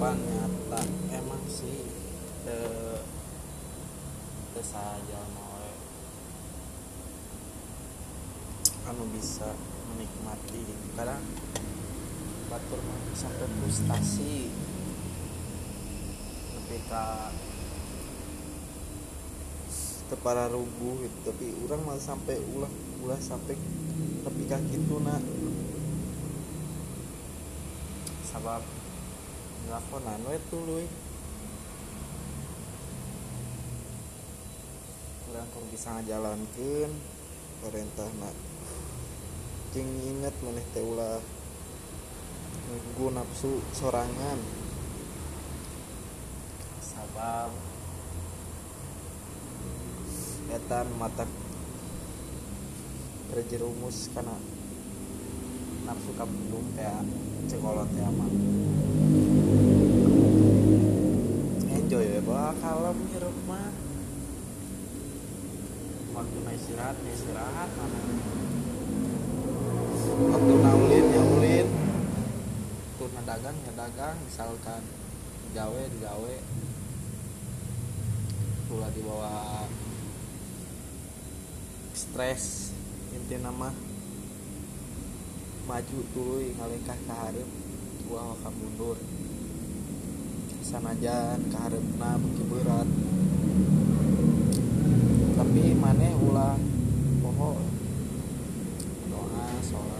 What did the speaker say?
nyata emang sih eh, te te saja mau anu bisa menikmati kadang batur sampai frustasi. Ketika kepala rubuh gitu. Tapi orang malah sampai ulah ulah sampai ketika gitu nak. Sabab ngelakonan we tuluy orang kok bisa ngajalankeun perintah nak. Jeung inget maneh teh ulah. Nggu nafsu sorangan. Sabab. Etan mata terjerumus karena nafsu kabelum kayak cekolot ya mah ya bawa kalem hirup mah waktu na istirahat na istirahat mana? Waktu naulin ya ulin waktu na dagang ya dagang misalkan gawe digawe. Pula di bawah stres inti nama. Maju tuluy ngalengkah ke hareup wah ka mundur sanajan ka hareupna beki berat. Tapi maneh ulah poho doa sholat